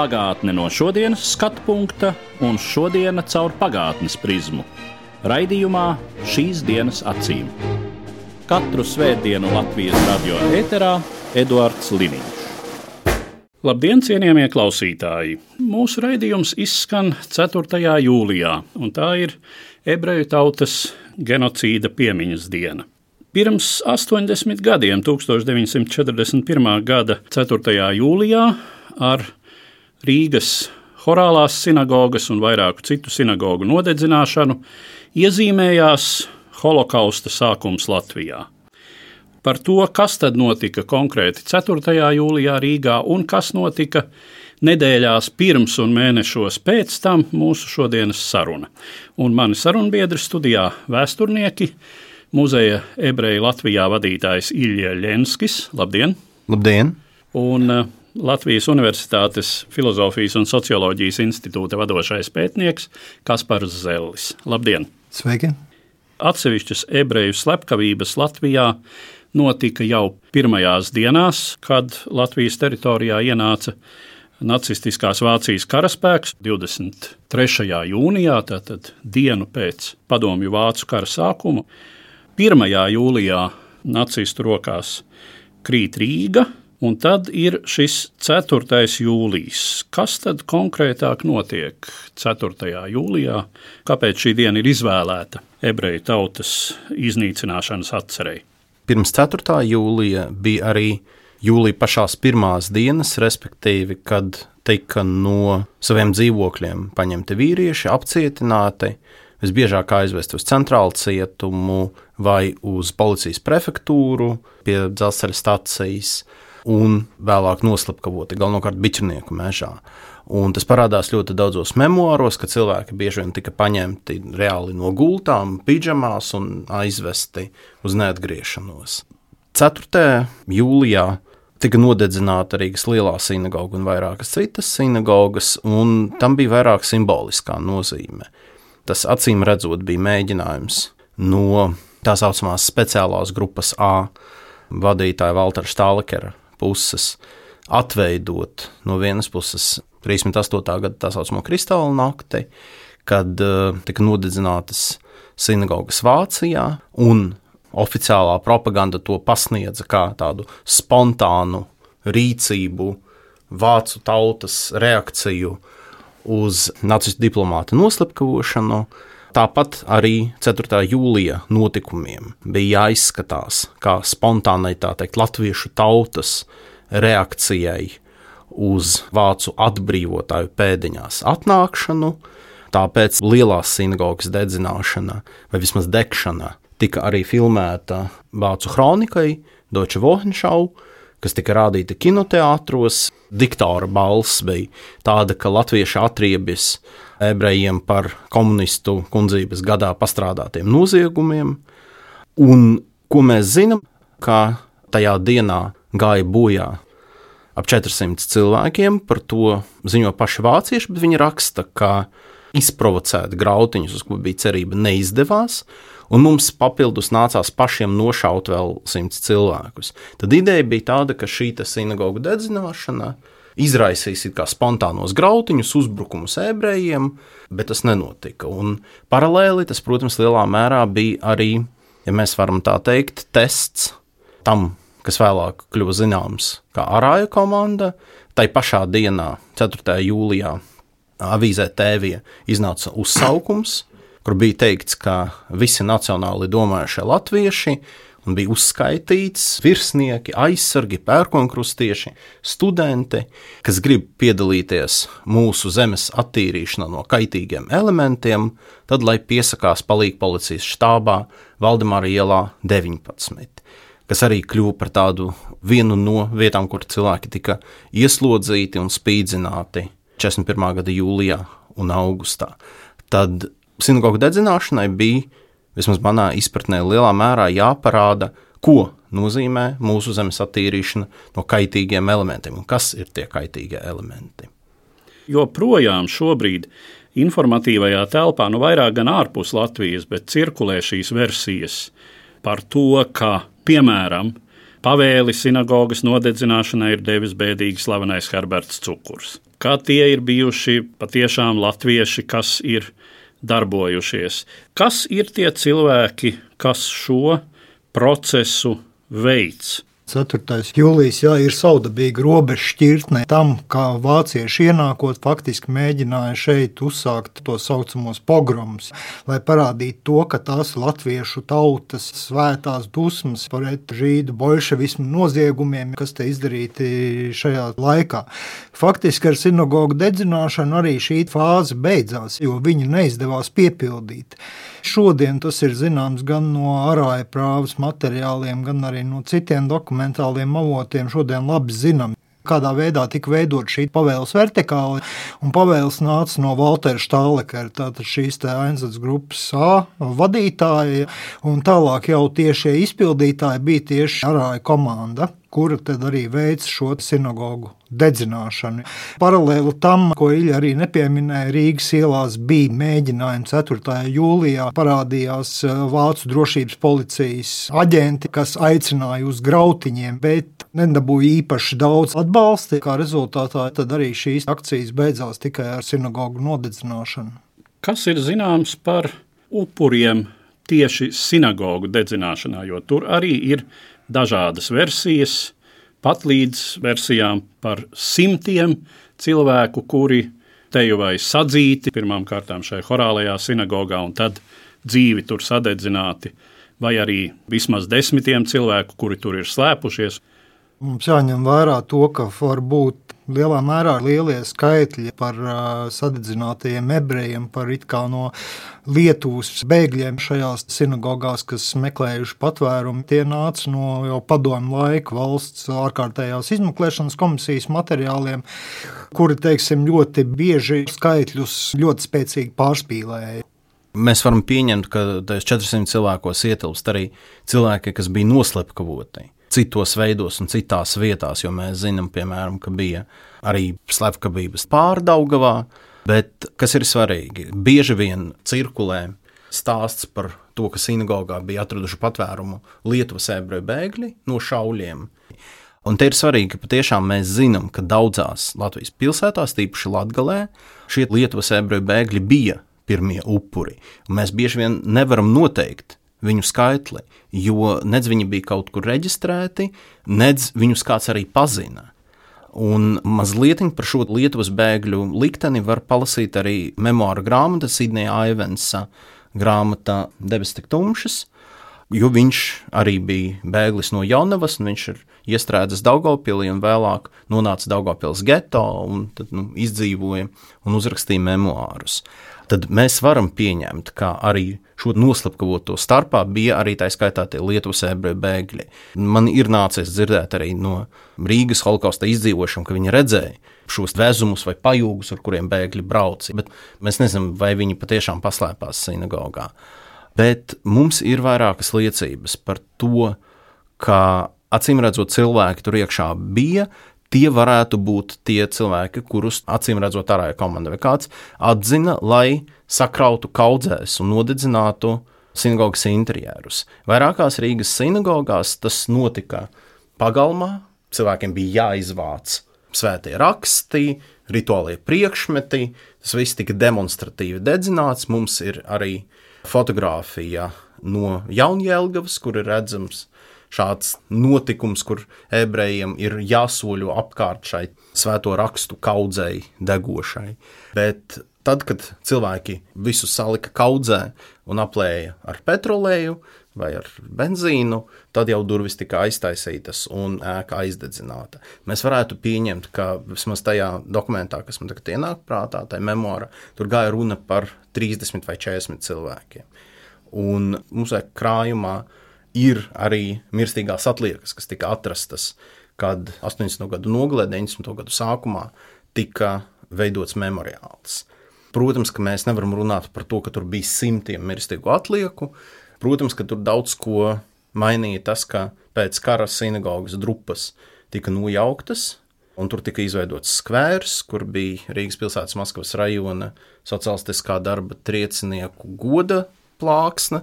Pagātne no šodienas skatu punkta un šodienas caur pagātnes prizmu. Raidījumā šīs dienas acīm. Katru svētdienu Latvijas radio eterā Eduards Liniņš. Labdien, cienījamie klausītāji! Mūsu raidījums izskan 4. jūlijā, un tā ir ebreju tautas genocīda piemiņas diena. Pirms 80 gadiem, 1941. gada 4. jūlijā, ar Rīgas Horālās sinagogas un vairāku citu sinagogu nodedzināšanu iezīmējās holokausta sākums Latvijā. Par to, kas tad notika konkrēti 4. jūlijā Rīgā un kas notika nedēļās pirms un mēnešos pēc tam, mūsu šodienas saruna. Un mani sarunbiedri studijā vēsturnieki, muzeja ebreju Latvijā vadītājs Ilja Ļenskis. Labdien! Labdien! Un uh, Latvijas Universitātes Filozofijas un Socioloģijas institūta vadošais pētnieks Kaspars Zellis. Labdien! Sveiki! Atsevišķas ebreju slepkavības Latvijā notika jau pirmajās dienās, kad Latvijas teritorijā ienāca nacistiskās Vācijas karaspēks 23. jūnijā, tātad dienu pēc padomju vācu kara sākuma. 1. jūlijā nacistu rokās krīt Rīga, un tad ir šis 4. jūlijas. Kas tad konkrētāk notiek 4. jūlijā? Kāpēc šī diena ir izvēlēta ebreju tautas iznīcināšanas atcerēji? Pirms 4. jūlija bija arī jūlija pašās pirmās dienas, respektīvi, kad tika no saviem dzīvokļiem paņemti vīrieši, apcietināti, visbiežāk aizvest uz centrālu cietumu vai uz policijas prefektūru pie dzelzceļa stācijas, un vēlāk noslapkavoti galvenokārt biķernieku mežā. Un tas parādās ļoti daudzos memoāros, ka cilvēki bieži vien tika paņemti reāli no gultām, pidžamās un aizvesti uz neatgriešanos. 4. jūlijā tika nodedzināta Rīgas lielā sinagoga un vairākas citas sinagogas, un tam bija vairāk simboliskā nozīme. Tas acīm redzot bija mēģinājums no tā saucamās speciālās grupas A vadītāja Valtera Stālekera puses atveidot no vienas puses 38. gada tā saucamo kristāla nakti, kad uh, tika nodedzinātas sinagogas Vācijā, un oficiālā propaganda to pasniedza kā tādu spontānu rīcību, vācu tautas reakciju uz nacistu diplomāta noslepkavošanu. Tāpat arī 4. jūlija notikumiem bija jāizskatās kā spontānai, tā teikt, latviešu tautas reakcijai uz vācu atbrīvotāju pēdiņās atnākšanu. Tāpēc lielās sinagogas dedzināšana, vai vismaz degšana, tika arī filmēta vācu kronikai, Deutsche Wochenschau, kas tika rādīta kinoteātros. Diktāra balss bija tāda, ka latvieši atriebjas ebrejiem par komunistu kundzības gadā pastrādātiem noziegumiem. Un ko mēs zinām, ka tajā dienā gāja bojā ap 400 cilvēkiem. Par to ziņo paši vācieši, bet viņi raksta, ka izprovocēti grautiņus, uz ko bija cerība, neizdevās. Un mums papildus nācās pašiem nošaut vēl simts cilvēkus. Tad ideja bija tāda, ka šī sinagoga dedzināšana izraisīs spontānos grautiņus, uzbrukumus ebrejiem, bet tas nenotika. Un paralēli tas, protams, lielā mērā bija arī, ja mēs varam tā teikt, tests tam, kas vēlāk kļuva zināms kā Arāja komanda. Tai pašā dienā, 4. jūlijā, avīzē Tēvija iznāca uzsaukums, kur bija teikts, ka visi nacionāli domājušie latvieši un bija uzskaitīts virsnieki, aizsargi, pērkonkrustieši, studenti, kas grib piedalīties mūsu zemes attīrīšanā no kaitīgiem elementiem, tad lai piesakās palīg policijas štābā Valdemāra ielā 19 kas arī kļuva par tādu vienu no vietām, kur cilvēki tika ieslodzīti un spīdzināti 41. gada jūlijā un augustā. Tad Sinagogu dedzināšanai bija, vismaz manā izpratnē, lielā mērā jāparāda, ko nozīmē mūsu zemes attīrīšana no kaitīgiem elementiem un kas ir tie kaitīgie elementi. Joprojām šobrīd informatīvajā telpā, nu vairāk gan ārpus Latvijas, bet cirkulē šīs versijas par to, ka, piemēram, pavēli sinagogas nodedzināšanai ir devis bēdīgi slavenais Herberts Cukurs. Kā tie ir bijuši patiešām latvieši, kas ir darbojušies. Kas ir tie cilvēki, kas šo procesu veids? 4. jūlijas jā, ir saudabīga robeža šķirtne tam, kā vācieši ienākot, faktiski mēģināja šeit uzsākt to saucamos pogromus, lai parādītu to, ka tās latviešu tautas svētās dusmas pret žīdu bolševismu noziegumiem, kas te izdarīti šajā laikā. Faktiski ar sinagogu dedzināšanu arī šī fāze beidzās, jo viņu neizdevās piepildīt. Šodien tas ir zināms gan no arāja prāvas materiāliem, gan arī no citiem dokumentāliem avotiem. Šodien labi zinām, kādā veidā tika veidot šī pavēles vertikāli. Un pavēles nāca no Waltera Štālekera, tātad šīs Ainzats grupas A vadītāja, un tālāk jau tiešie izpildītāji bija tieši arāja komanda kura tad arī veic šo sinagogu dedzināšanu. Paralēli tam, ko Ilja arī nepieminēja, Rīgas ielās bija mēģinājumi 4. jūlijā. Parādījās eh, Vācu drošības policijas aģenti, kas aicināja uz grautiņiem, bet nedabūja īpaši daudz atbalsta. Kā rezultātā arī šīs akcijas beidzās tikai ar sinagogu nodedzināšanu. Kas ir zināms par upuriem tieši sinagogu dedzināšanā, jo tur arī ir dažādas versijas, pat līdz versijām par simtiem cilvēku, kuri te jau vai sadzīti pirmām kārtām šajā horālajā sinagogā un tad dzīvi tur sadedzināti, vai arī vismaz desmitiem cilvēku, kuri tur ir slēpušies. Mums jāņem vērā to, ka var būt lielā mērā lielie skaitļi par sadedzinātajiem ebrejiem, par it kā no Lietuvas bēgļiem šajās sinagogās, kas meklējuši patvērumu. Tie nāca no jau padomu laika valsts ārkārtējās izmeklēšanas komisijas materiāliem, kuri, teiksim, ļoti bieži skaitļus ļoti spēcīgi pārspīlēja. Mēs varam pieņemt, ka tajos 400 cilvēkos ietilpst arī cilvēki, kas bija noslepkavoti citos veidos un citās vietās, jo mēs zinām, piemēram, ka bija arī slepkavības pārdaugavā. Bet kas ir svarīgi? Bieži vien cirkulē stāsts par to, ka sinagogā bija atraduši patvērumu Lietuvas ebreju bēgļi no šauļiem. Un te ir svarīgi, ka patiešām mēs zinām, ka daudzās Latvijas pilsētās, tīpaši Latvijā, šie Lietuvas ebreju bēgļi bija pirmie upuri. Un mēs bieži vien nevaram noteikt, viņu skaitli, jo nedz viņi bija kaut kur reģistrēti, nedz viņus kāds arī pazina. Un mazliet par šo Lietuvas bēgļu likteni var palasīt arī memoāra grāmata Sidneja Aivensa grāmata Debes tik tumšas, jo viņš arī bija bēglis no Jaunavas, un viņš ir iestrēdzis Daugopilī un vēlāk nonāca Daugopils geto un tad, nu, izdzīvoja un uzrakstīja memoārus tad mēs varam pieņemt, ka arī šo noslapkavoto starpā bija arī tā skaitā tie Lietuvas ebreju bēgļi. Man ir nācies dzirdēt arī no Rīgas holokausta izdzīvošiem, ka viņi redzēja šos vezumus vai pajūgus, ar kuriem bēgļi brauca, bet mēs nezinām, vai viņi patiešām paslēpās sinagogā. Bet mums ir vairākas liecības par to, ka acīm redzot, cilvēki tur iekšā bija, tie varētu būt tie cilvēki, kurus acīm redzot ārējā komanda vai kāds atzina, lai sakrautu kaudzēs un nodedzinātu sinagogas interjerus. Vairākās Rīgas sinagogās tas notika pagalmā, cilvēkiem bija jāizvāc svētie raksti, rituālie priekšmeti, tas viss tika demonstratīvi dedzināts. Mums ir arī fotografija no Jaunjēlgavas, kur ir redzams šāds notikums, kur ebrejiem ir jāsoļo apkārt šai svēto rakstu kaudzei degošai. Bet tad, kad cilvēki visu salika kaudzē un aplēja ar petrolēju vai ar benzīnu, tad jau durvis tika aiztaisītas un ēka aizdedzināta. Mēs varētu pieņemt, ka vismaz tajā dokumentā, kas man tagad ienāk prātā, tajā memoārā, tur gāja runa par 30 vai 40 cilvēkiem. Un mūsu krājumā ir arī mirstīgās atliekas, kas tika atrastas, kad 80. gadu nogalē, 90. gadu sākumā tika veidots memoriāls. Protams, ka mēs nevaram runāt par to, ka tur bija simtiem mirstīgu atlieku. Protams, ka tur daudz ko mainīja tas, ka pēc kara sinagogas drupas tika nojauktas, un tur tika izveidots skvērs, kur bija Rīgas pilsētas Maskavas rajona sociālistiskā darba triecinieku goda plāksne.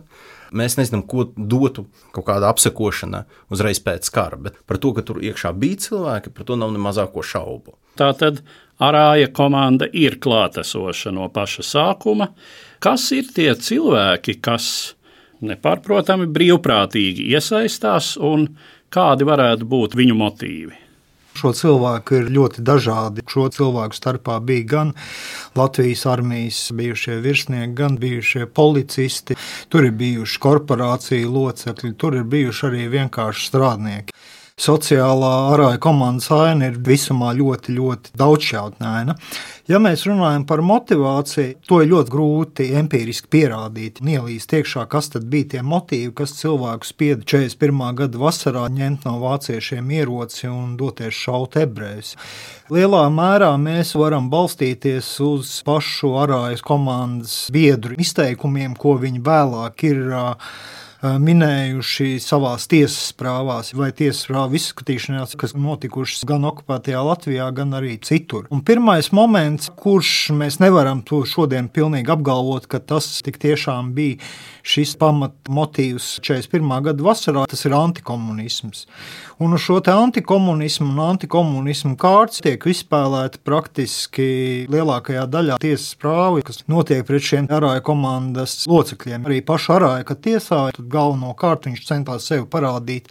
Mēs nezinām, ko dotu kaut kāda apsekošana uzreiz pēc kara, bet par to, ka tur iekšā bija cilvēki, par to nav ne mazāko šaubu. Tā tad arāja komanda ir klātesoša no paša sākuma. Kas ir tie cilvēki, kas nepārprotami brīvprātīgi iesaistās un kādi varētu būt viņu motīvi? Šo cilvēku ir ļoti dažādi. Šo cilvēku starpā bija gan Latvijas armijas bijušie virsnieki, gan bijušie policisti. Tur ir bijuši korporāciju locekļi, tur ir bijuši arī vienkārši strādnieki sociālā arāja komandas aina ir visumā ļoti, ļoti daudzšķautnēna. Ja mēs runājam par motivāciju, to ir ļoti grūti empiriski pierādīt, ielīst iekšā, kas tad bija tie motīvi, kas cilvēku spieda 41. gada vasarā ņemt no vāciešiem ieroci un doties šaut ebrejus. Lielā mērā mēs varam balstīties uz pašu arājas komandas biedru izteikumiem, ko viņi vēlāk ir minējuši savā tiesas prāvās vai tiesas prāvu izskatīšanās, kas notikušas gan okupētajā Latvijā, gan arī citur. Un pirmais moments, kurš mēs nevaram to šodien pilnīgi apgalvot, ka tas tik tiešām bija šis pamatmotīvs 41. gada vasarā, tas ir antikomunisms. Un uz šo antikomunismu un antikomunismu kārtas tiek izspēlēta praktiski lielākajā daļā tiesas prāvu, kas notiek pret šiem arāja komandas locekļiem. Arī pašu arāja, kad tiesāja, tad galvenokārt viņš centās sevi parādīt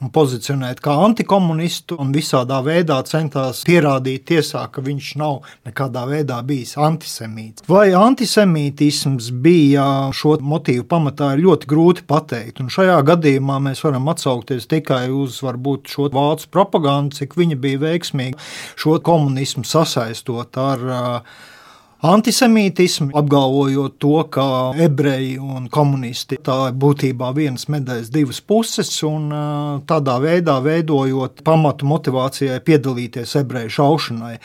un pozicionēt kā antikomunistu un visādā veidā centās pierādīt tiesā, ka viņš nav nekādā veidā bijis antisemīts. Vai antisemītisms bija šo motīvu pamatā? ir ļoti grūti pateikt. Un šajā gadījumā mēs varam atsaukties tikai uz varbūt šo vācu propagandu, cik viņa bija veiksmīga šo komunismu sasaistot ar uh, antisemītismu, apgalvojot to, ka ebreji un komunisti tā būtībā vienas medaļas divas puses, un tādā veidā veidojot pamatu motivācijai piedalīties ebreju šaušanai.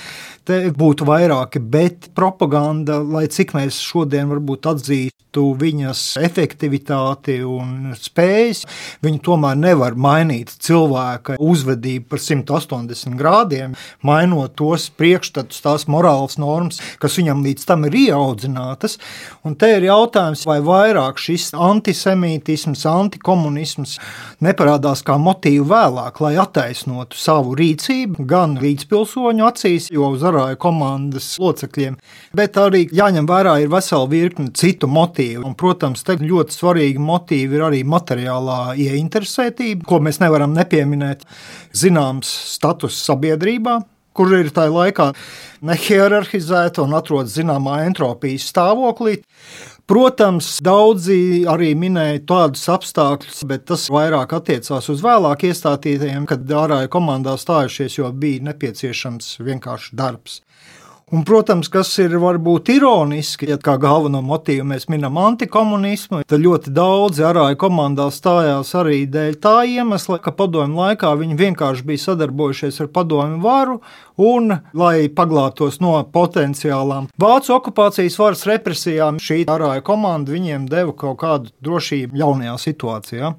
Te būtu vairāki, bet propaganda, lai cik mēs šodien varbūt atzītu viņas efektivitāti un spējas, viņi tomēr nevar mainīt cilvēka uzvedību par 180 grādiem, mainot tos priekšstatus, tās morāles normas, kas viņam līdz tam ir ieaudzinātas. Un te ir jautājums, vai vairāk šis antisemītisms, antikomunisms neparādās kā motīvu vēlāk, lai attaisnotu savu rīcību gan līdzpilsoņu acīs, jo uz arāju komandas locekļiem, bet arī jāņem vērā ir vesela virkne citu motīvu. Un, protams, te ļoti svarīgi motīvi ir arī materiālā ieinteresētība, ko mēs nevaram nepieminēt. Zināms status sabiedrībā, kur ir tajā laikā nehierarhizēta un atrodas zināmā entropijas stāvoklī. Protams, daudzi arī minēja tādus apstākļus, bet tas vairāk attiecās uz vēlāk iestātītajiem, kad ārāja komandā stājušies, jo bija nepieciešams vienkārši darbs. Un, protams, kas ir varbūt ironiski, ja kā galveno motīvu mēs minam antikomunismu, tad ļoti daudzi arāju komandā stājās arī dēļ tā iemesla, ka padomju laikā viņi vienkārši bija sadarbojušies ar padomju varu un, lai paglābtos no potenciālām vācu okupācijas varas represijām, šī arāju komanda viņiem deva kaut kādu drošību jaunajā situācijā.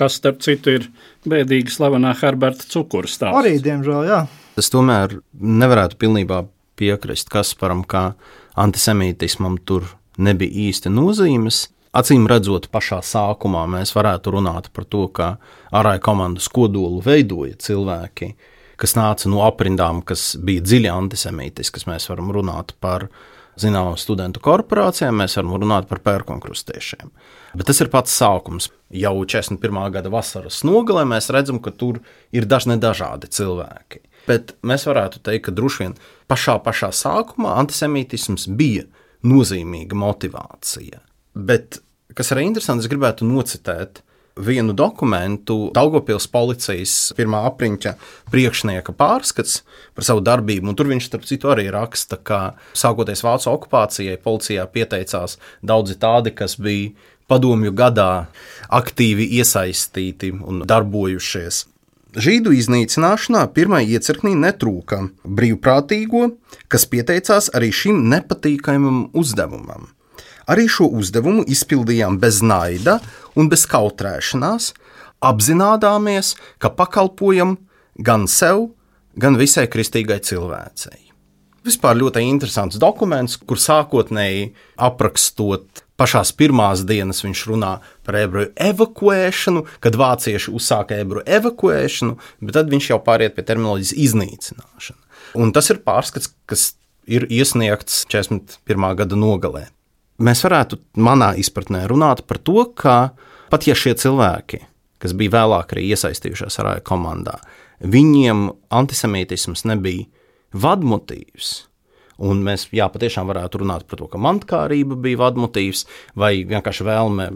Kas, starp citu, ir bēdīgi slavenā Herberta cukuru stāsts. Arī, diemžēl, jā. Tas tomēr nevarētu pilnībā piekrist Kasparam, ka antisemītismam tur nebija īsti nozīmes. Acīm redzot, pašā sākumā mēs varētu runāt par to, ka ārāja komandas kodolu veidoja cilvēki, kas nāca no aprindām, kas bija dziļi antisemītiskas. Mēs varam runāt par zināmām studentu korporācijām, mēs varam runāt par pērkonkrustēšiem. Bet tas ir pats sākums. Jau 41. gada vasaras nogalē mēs redzam, ka tur ir dažni dažādi cilvēki. Bet mēs varētu teikt, ka droši vien pašā, pašā sākumā antisemītisms bija nozīmīga motivācija. Bet, kas arī interesanti, es gribētu nocitēt vienu dokumentu, Daugopils policijas pirmā apriņķa priekšnieka pārskats par savu darbību. Tur viņš, starp citu, arī raksta, ka sākoties Vācu okupācijai, policijā pieteicās daudzi tādi, kas bija padomju gadā aktīvi iesaistīti un darbojušies Žīdu iznīcināšanā pirmā iecirknī netrūka brīvprātīgo, kas pieteicās arī šim nepatīkamam uzdevumam. Arī šo uzdevumu izpildījām bez naida un bez kautrēšanās, apzināmies, ka pakalpojam gan sev, gan visai kristīgai cilvēcei. Vispār ļoti interesants dokuments, kur sākotnēji aprakstot pašās pirmās dienas viņš runā par ebreju evakuēšanu, kad vācieši uzsāka ebreju evakuēšanu, bet tad viņš jau pāriet pie terminoloģijas iznīcināšana. Un tas ir pārskats, kas ir iesniegts 41. gada nogalē. Mēs varētu manā izpratnē runāt par to, ka pat ja šie cilvēki, kas bija vēlāk arī iesaistījušies arāja komandā, viņiem antisemītisms nebija vadmotīvs. Un mēs jā, patiešām varētu runāt par to, ka mantkārība bija vadmotīvs vai vienkārši vēlme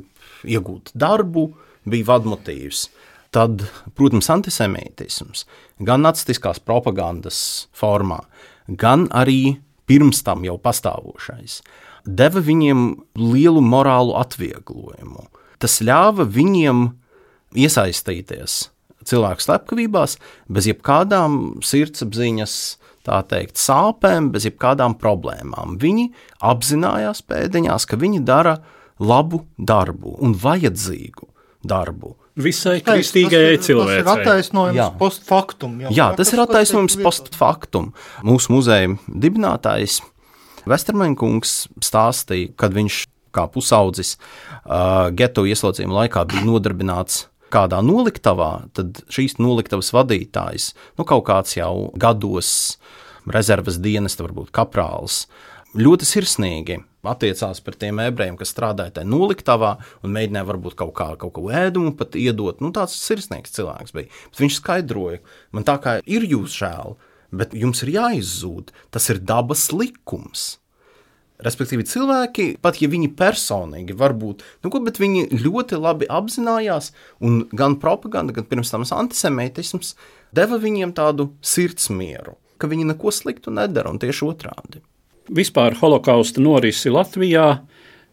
iegūt darbu bija vadmotīvs. Tad, protams, antisemītisms gan nacistiskās propagandas formā, gan arī pirms tam jau pastāvošais, deva viņiem lielu morālu atvieglojumu. Tas ļāva viņiem iesaistīties cilvēku slepkavībās bez jebkādām sirdsapziņas tā teikt, sāpēm, bez jebkādām problēmām. Viņi apzinājās pēdiņās, ka viņi dara labu darbu un vajadzīgu darbu. Visai kristīgajai cilvēcei. Tas ir attaisnojums postfaktum. Jā, jā, tas ir attaisnojums postfaktum. Mūsu muzeja dibinātājs Vestermaņkungs stāstīja, kad viņš kā pusaudzis uh, geto ieslodzījuma laikā bija nodarbināts kādā noliktavā, tad šīs noliktavas vadītājs, nu, kaut kāds jau gados rezerves dienesta, varbūt kaprāls, ļoti sirsnīgi attiecās pret tiem ebrejiem, kas strādāja tajā noliktavā un mēģināja varbūt kaut, kā, kaut ko ēdumu pat iedot. Nu, tāds sirsnīgs cilvēks bija. Bet viņš skaidroja, man tā kā ir jūs žēl, bet jums ir jāizzūd. Tas ir dabas likums. Respektīvi, cilvēki, pat ja viņi personīgi varbūt, nu, ko, bet viņi ļoti labi apzinājās, un gan propaganda, gan pirms tam antisemītisms deva viņiem tādu sirdsmieru, ka viņi neko sliktu nedara, un tieši otrādi. Vispār holokausta norisi Latvijā,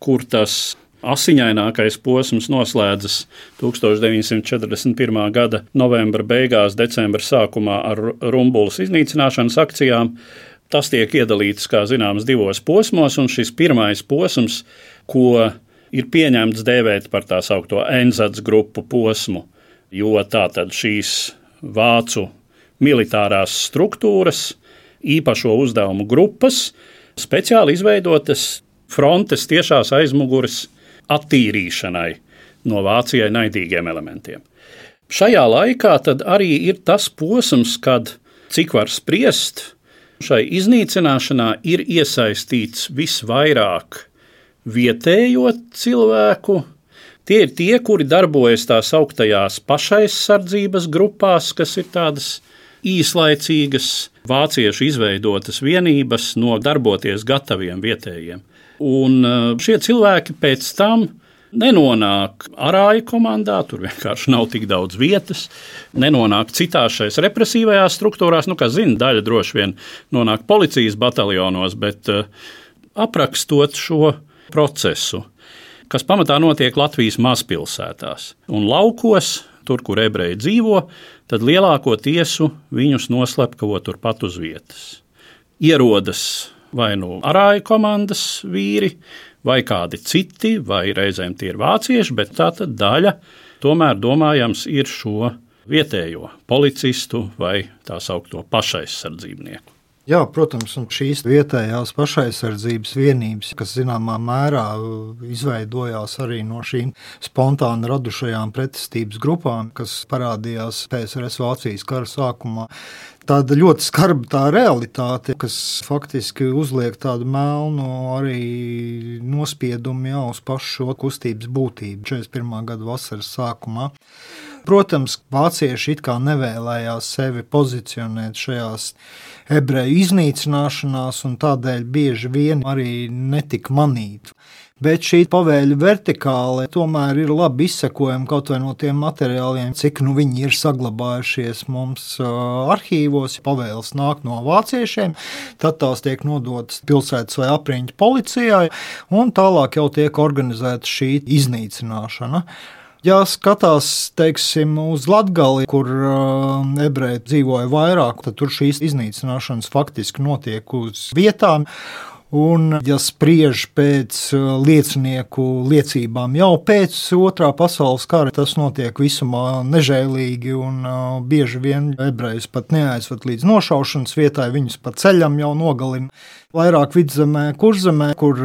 kur tas asiņainākais posms noslēdzas 1941. gada novembra beigās, decembra sākumā ar Rumbulas iznīcināšanas akcijām, Tas tiek iedalīts, kā zināms, divos posmos, un šis pirmais posms, ko ir pieņemts dēvēt par tā saucamo Enzats grupu posmu, jo tātad šīs vācu militārās struktūras, īpašo uzdevumu grupas, speciāli izveidotas frontes tiešās aizmugures attīrīšanai no Vācijai naidīgiem elementiem. Šajā laikā arī ir tas posms, kad, cik var spriest, Šai iznīcināšanā ir iesaistīts visvairāk vietējo cilvēku. Tie ir tie, kuri darbojas tās augtajās pašaizsardzības grupās, kas ir tādas īslaicīgas vāciešu izveidotas vienības no darboties gataviem vietējiem. Un uh, šie cilvēki pēc tam nenonāk arāja komandā, tur vienkārši nav tik daudz vietas, nenonāk citās šajās represīvajās struktūrās. Nu, kā zina, daļa droši vien nonāk policijas bataljonos, bet uh, aprakstot šo procesu, kas pamatā notiek Latvijas mazpilsētās un laukos, tur, kur ebreji dzīvo, tad lielāko tiesu viņus noslepkavo turpat uz vietas. Ierodas vai nu arāja komandas vīri, vai kādi citi, vai reizēm tie ir vācieši, bet tā daļa tomēr domājams ir šo vietējo policistu vai tā saucamo pašaizsardzībnieku. Jā, protams, un šīs vietējās pašaizsardzības vienības, kas zināmā mērā izveidojās arī no šīm spontāni radušajām pretestības grupām, kas parādījās PSRS Vācijas kara sākumā, tāda ļoti skarba tā realitāte, kas faktiski uzliek tādu melnu arī nospiedumu jau uz pašu šo kustības būtību 41. gada vasaras sākumā. Protams, vācieši it kā nevēlējās sevi pozicionēt šajās ebreju iznīcināšanās, un tādēļ bieži vien arī netika manīti. Bet šī pavēļu vertikāle tomēr ir labi izsekojama kaut vai no tiem materiāliem, cik nu viņi ir saglabājušies mums arhīvos. Pavēles nāk no vāciešiem, tad tās tiek nodotas pilsētas vai apriņķa policijai, un tālāk jau tiek organizēta šī iznīcināšana. Ja skatās teiksim, uz Latviju, kur uh, ebreji dzīvoja vairāk, tad tur šīs iznīcināšanas faktiski notiek uz vietām. Un, ja spriež pēc uh, liecinieku liecībām, jau pēc otrā pasaules kara tas notiek visumā nežēlīgi, un uh, bieži vien ebrejus pat neaizved līdz nošaušanas vietai, viņus pa ceļam jau nogalina vairāk vidzemē, kurzemē, kur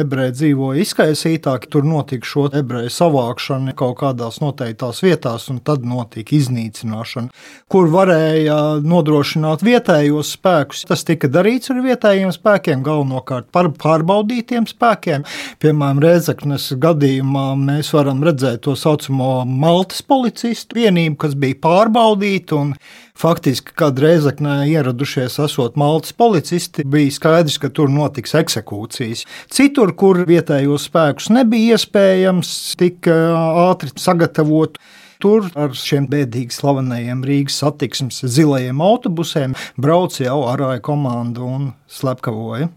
ebreji dzīvoja izkaisītāk. Tur notika šo ebreju savākšana kaut kādās noteiktās vietās, un tad notika iznīcināšana, kur varēja nodrošināt vietējos spēkus. Tas tika darīts ar vietējiem spēkiem, galvenokārt par pārbaudītiem spēkiem. Piemēram, Rēzaknes gadījumā mēs varam redzēt to saucamo Maltas policistu vienību, kas bija pārbaudīta un Faktiski, kad Reizeknē ieradušies esot Maltas policisti, bija skaidrs, ka tur notiks eksekūcijas. Citur, kur vietējos spēkus nebija iespējams tik ātri sagatavot, Tur ar šiem bēdīgi slavenajiem Rīgas satiksmes zilajiem autobusiem brauc jau arāja komanda un slepkavoja.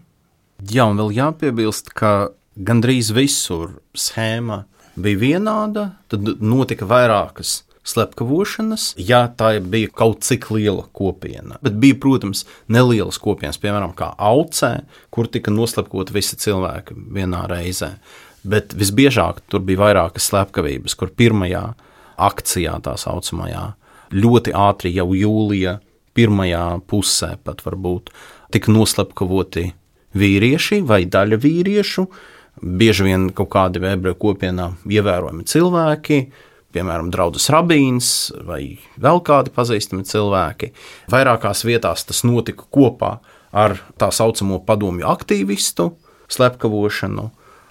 Jā, un vēl jāpiebilst, ka gandrīz visur schēma bija vienāda, tad notika vairākas slepkavošanas, ja tā bija kaut cik liela kopiena. Bet bija, protams, nelielas kopienas, piemēram, aucē, kur tika noslepkoti visi cilvēki vienā reizē. Bet visbiežāk tur bija vairākas slepkavības, kur pirmajā akcijā, tā saucamajā, ļoti ātri jau jūlijā, pirmajā pusē pat varbūt tika noslepkavoti vīrieši vai daļa vīriešu, bieži vien kaut kādi ebreju kopienā ievērojami cilvēki, piemēram, draugs rabīns vai vēl kādi pazīstami cilvēki. Vairākās vietās tas notika kopā ar tā saucamo padomju aktīvistu slepkavošanu,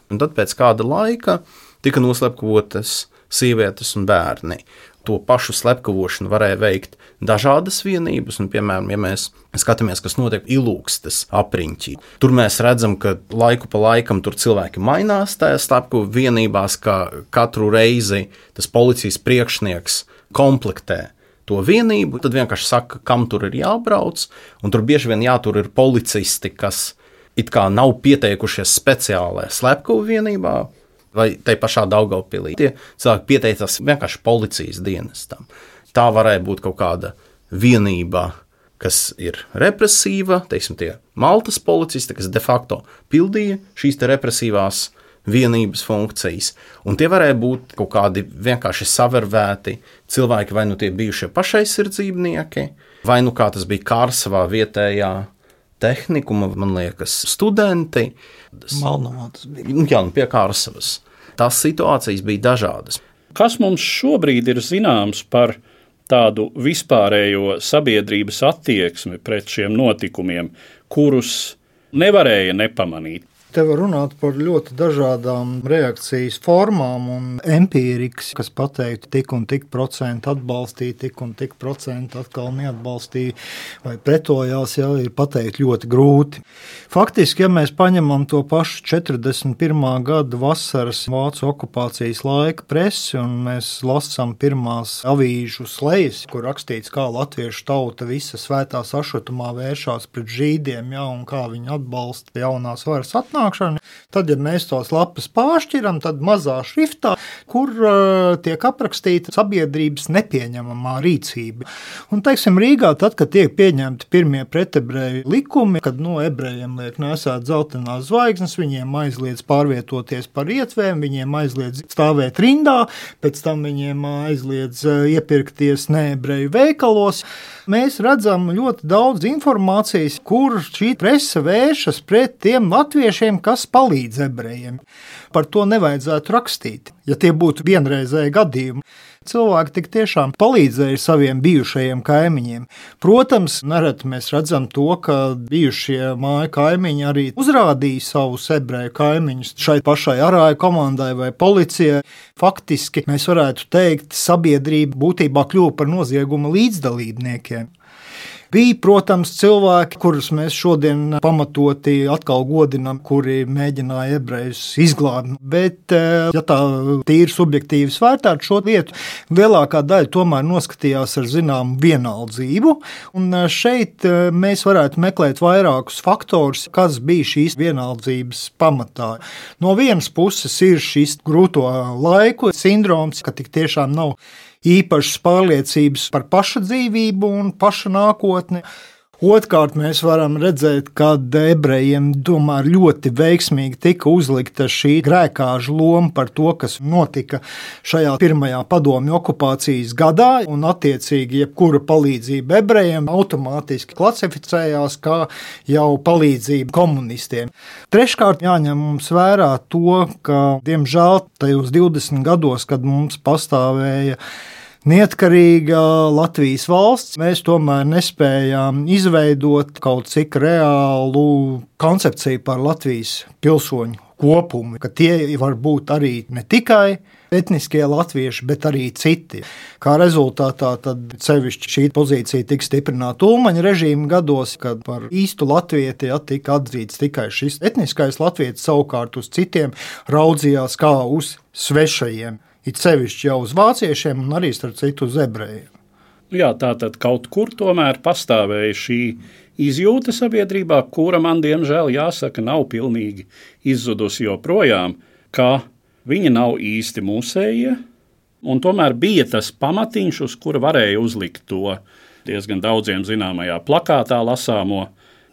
un tad pēc kāda laika tika noslepkavotas sievietes un bērni to pašu slepkavošanu varēja veikt dažādas vienības. Un, piemēram, ja mēs skatāmies, kas notiek ilūgstas apriņķī, tur mēs redzam, ka laiku pa laikam tur cilvēki mainās tajā slepkavu vienībās, ka katru reizi tas policijas priekšnieks komplektē to vienību, tad vienkārši saka, kam tur ir jābrauc. Un tur bieži vien jātur ir policisti, kas it kā nav pieteikušies speciālajā slepkavu vienībā, vai tai pašā Daugopilī. Tie cilvēki pieteicās vienkārši policijas dienestam. Tā varēja būt kaut kāda vienība, kas ir represīva, teiksim, tie Maltas policisti, kas de facto pildīja šīs represīvās vienības funkcijas. Un tie varēja būt kaut kādi vienkārši savervēti cilvēki, vai nu tie bijušie pašaizsardzībnieki, vai nu kā tas bija Kārsavā vietējā tehnikuma, man liekas, studenti. Malnavā tas bija. Nu, jā, nu pie Kārsavas. Tās situācijas bija dažādas. Kas mums šobrīd ir zināms par tādu vispārējo sabiedrības attieksmi pret šiem notikumiem, kurus nevarēja nepamanīt? Te var runāt par ļoti dažādām reakcijas formām un empīrikas, kas pateiktu, tik un tik procentu atbalstīja, tik un tik procentu atkal neatbalstīja vai pretojās, jau ir pateikt ļoti grūti. Faktiski, ja mēs paņemam to pašu 41. gada vasaras vācu okupācijas laika presi un mēs lasām pirmās avīžu slejas, kur rakstīts, kā latviešu tauta visa svētā sašutumā vēršās pret žīdiem, ja, un kā viņi atbalsta jaunās varas atnākšanu, atnākšanu. Tad, ja mēs tos lapas pāršķiram, tad mazā šriftā, kur uh, tiek aprakstīta sabiedrības nepieņemamā rīcība. Un, teiksim, Rīgā, tad, kad tiek pieņemti pirmie pretebreju likumi, kad no ebrejiem liek nesāt zeltainās zvaigznes, viņiem aizliedz pārvietoties par ietvēm, viņiem aizliedz stāvēt rindā, pēc tam viņiem aizliedz iepirkties neebreju veikalos mēs redzam ļoti daudz informācijas, kur šī presa vēršas pret tiem latviešiem, kas palīdz ebrejiem. Par to nevajadzētu rakstīt, ja tie būtu vienreizēji gadījumi cilvēki tik tiešām palīdzēja saviem bijušajiem kaimiņiem. Protams, nereti mēs redzam to, ka bijušie māju kaimiņi arī uzrādīja savus ebreju kaimiņus šai pašai arāju komandai vai policijai. Faktiski mēs varētu teikt, sabiedrība būtībā kļuva par nozieguma līdzdalībniekiem. Bija, protams, cilvēki, kurus mēs šodien pamatoti atkal godinām, kuri mēģināja ebrejus izglābt. Bet, eh, ja tā tīri subjektīvi vērtētu šo vietu, lielākā daļa tomēr noskatījās ar zināmu vienaldzību. Un eh, šeit eh, mēs varētu meklēt vairākus faktorus, kas bija šīs vienaldzības pamatā. No vienas puses ir šis grūto laiku sindroms, ka tik tiešām nav īpašas pārliecības par paša dzīvību un paša nākotni. Otrkārt, mēs varam redzēt, ka ebrejiem tomēr ļoti veiksmīgi tika uzlikta šī grēkāža loma par to, kas notika šajā pirmajā padomju okupācijas gadā, un attiecīgi jebkura palīdzība ebrejiem automātiski klasificējās kā jau palīdzība komunistiem. Treškārt, jāņem mums vērā to, ka, diemžēl, tajos 20 gados, kad mums pastāvēja neatkarīga Latvijas valsts, mēs tomēr nespējām izveidot kaut cik reālu koncepciju par Latvijas pilsoņu kopumu, ka tie var būt arī ne tikai etniskie latvieši, bet arī citi. Kā rezultātā tad sevišķi šī pozīcija tika stiprināta Ulmaņa režīma gados, kad par īstu latvieti ja, tika atzīts tikai šis etniskais latvietis, savukārt uz citiem raudzījās kā uz svešajiem it sevišķi jau uz vāciešiem un arī starp citu uz ebrejiem. Jā, tā tad kaut kur tomēr pastāvēja šī izjūta sabiedrībā, kura man diemžēl jāsaka, nav pilnīgi izzudusi joprojām, ka viņa nav īsti mūsējie, un tomēr bija tas pamatiņš, uz kura varēja uzlikt to diezgan daudziem zināmajā plakātā lasāmo.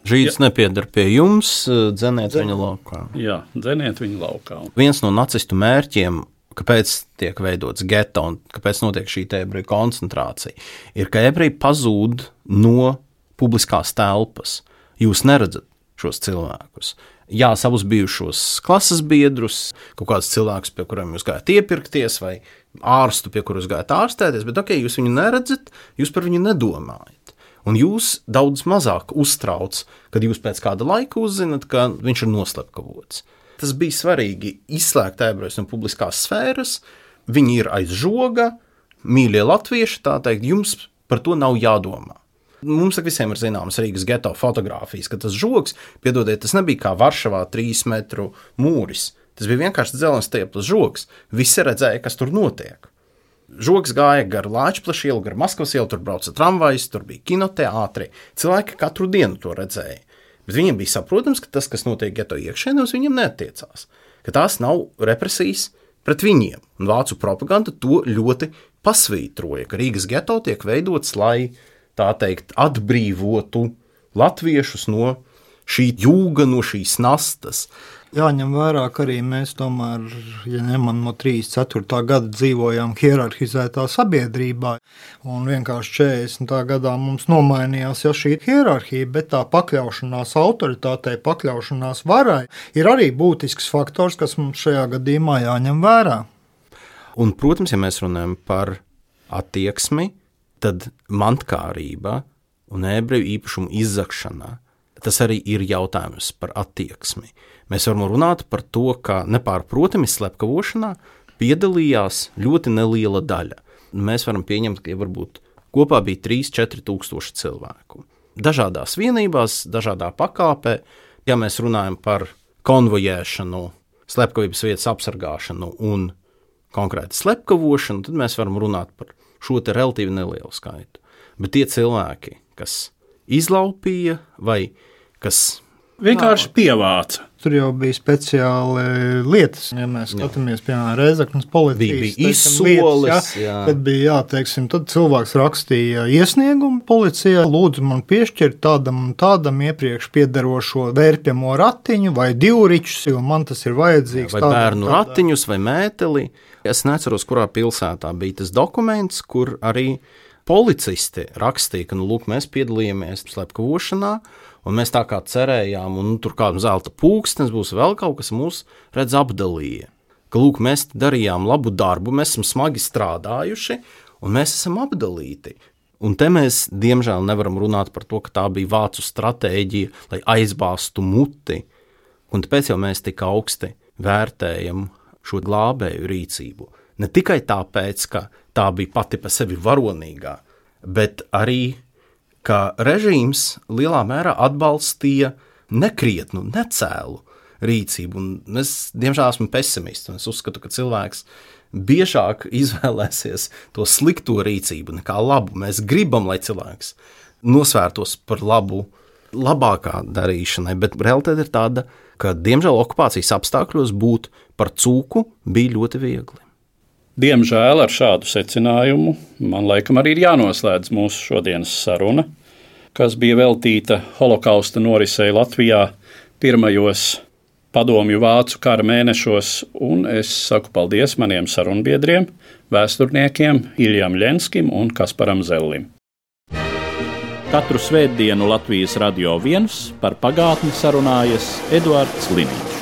Žīds nepiedara pie jums, dzeniet viņa laukā. Jā, dzeniet viņa laukā. Viens no nacistu mērķiem kāpēc tiek veidots geto un kāpēc notiek šī ebreju koncentrācija, ir, ka ebreji pazūd no publiskās telpas. Jūs neredzat šos cilvēkus. Jā, savus bijušos klases biedrus, kaut kādus cilvēkus, pie kuriem jūs gājat iepirkties, vai ārstu, pie kuriem gājat ārstēties, bet ok, jūs viņu neredzat, jūs par viņu nedomājat. Un jūs daudz mazāk uztrauc, kad jūs pēc kāda laika uzzinat, ka viņš ir noslepkavots. Tas bija svarīgi izslēgt ebrejus no publiskās sfēras. Viņi ir aiz žoga, mīļie latvieši, tā teikt, jums par to nav jādomā. Mums visiem ir zināmas Rīgas geto fotografijas, ka tas žoks, piedodiet, tas nebija kā Varšavā trīs metru mūris. Tas bija vienkārši dzelzceļa stieples žoks. Visi redzēja, kas tur notiek. Žoks gāja gar Latvijas ielu, gar Maskavas ielu, tur brauca tramvajs, tur bija kinoteātri. Cilvēki katru dienu to redzēja. Bet viņiem bija saprotams, ka tas, kas notiek geto iekšēnē, uz viņiem neatiecās. Ka tās nav represijas pret viņiem. Un vācu propaganda to ļoti pasvītroja, ka Rīgas geto tiek veidots, lai tā teikt, atbrīvotu latviešus no šī jūga, no šīs nastas. Jāņem vērā, ka arī mēs tomēr, ja ņemam no 34. gada, dzīvojām hierarhizētā sabiedrībā. Un vienkārši 40. gadā mums nomainījās ja šī hierarhija, bet tā pakļaušanās autoritātei, pakļaušanās varai ir arī būtisks faktors, kas mums šajā gadījumā jāņem vērā. Un, protams, ja mēs runājam par attieksmi, tad mantkārība un ebreju īpašumu izzakšana tas arī ir jautājums par attieksmi. Mēs varam runāt par to, ka nepārprotami slepkavošanā piedalījās ļoti neliela daļa. Mēs varam pieņemt, ka varbūt kopā bija 3-4 tūkstoši cilvēku. Dažādās vienībās, dažādā pakāpē, ja mēs runājam par konvojēšanu, slepkavības vietas apsargāšanu un konkrēti slepkavošanu, tad mēs varam runāt par šo relatīvi nelielu skaitu. Bet tie cilvēki, kas izlaupīja vai kas vienkārši pievāca. Tur jau bija speciāli lietas, ja mēs skatāmies, piemēram, Reizeknas policijas bija izsoles. Ja, tad bija, jā, teiksim, tad cilvēks rakstīja iesniegumu policijai, lūdzu man piešķirt tādam un tādam iepriekš piederošo vērpjamo ratiņu vai divričus, jo man tas ir vajadzīgs. Vai tādam, bērnu tādā. ratiņus vai mēteli. Es neceros, kurā pilsētā bija tas dokuments, kur arī policisti rakstīja, ka, nu, lūk, mēs piedalījāmies slepkavošanā, Un mēs tā kā cerējām, un nu, tur kāda zelta pūkstens būs vēl kaut kas, mūs redz apdalīja. Ka, lūk, mēs darījām labu darbu, mēs esam smagi strādājuši, un mēs esam apdalīti. Un te mēs, diemžēl, nevaram runāt par to, ka tā bija vācu stratēģija, lai aizbāztu muti. Un tāpēc jau mēs tik augsti vērtējam šo glābēju rīcību. Ne tikai tāpēc, ka tā bija pati par sevi varonīgā, bet arī ka režīms lielā mērā atbalstīja nekrietnu, necēlu rīcību. Un es, diemžēl, esmu pesimists. Es uzskatu, ka cilvēks biežāk izvēlēsies to slikto rīcību nekā labu. Mēs gribam, lai cilvēks nosvērtos par labu, labākā darīšanai, bet realitāte ir tāda, ka, diemžēl, okupācijas apstākļos būt par cūku bija ļoti viegli. Diemžēl ar šādu secinājumu man laikam arī ir jānoslēdz mūsu šodienas saruna, kas bija veltīta holokausta norisei Latvijā pirmajos padomju vācu kara mēnešos, un es saku paldies maniem sarunbiedriem, vēsturniekiem Iljam Ļenskim un Kasparam Zellim. Katru svētdienu Latvijas radio viens par pagātni sarunājas Eduards Liniņš.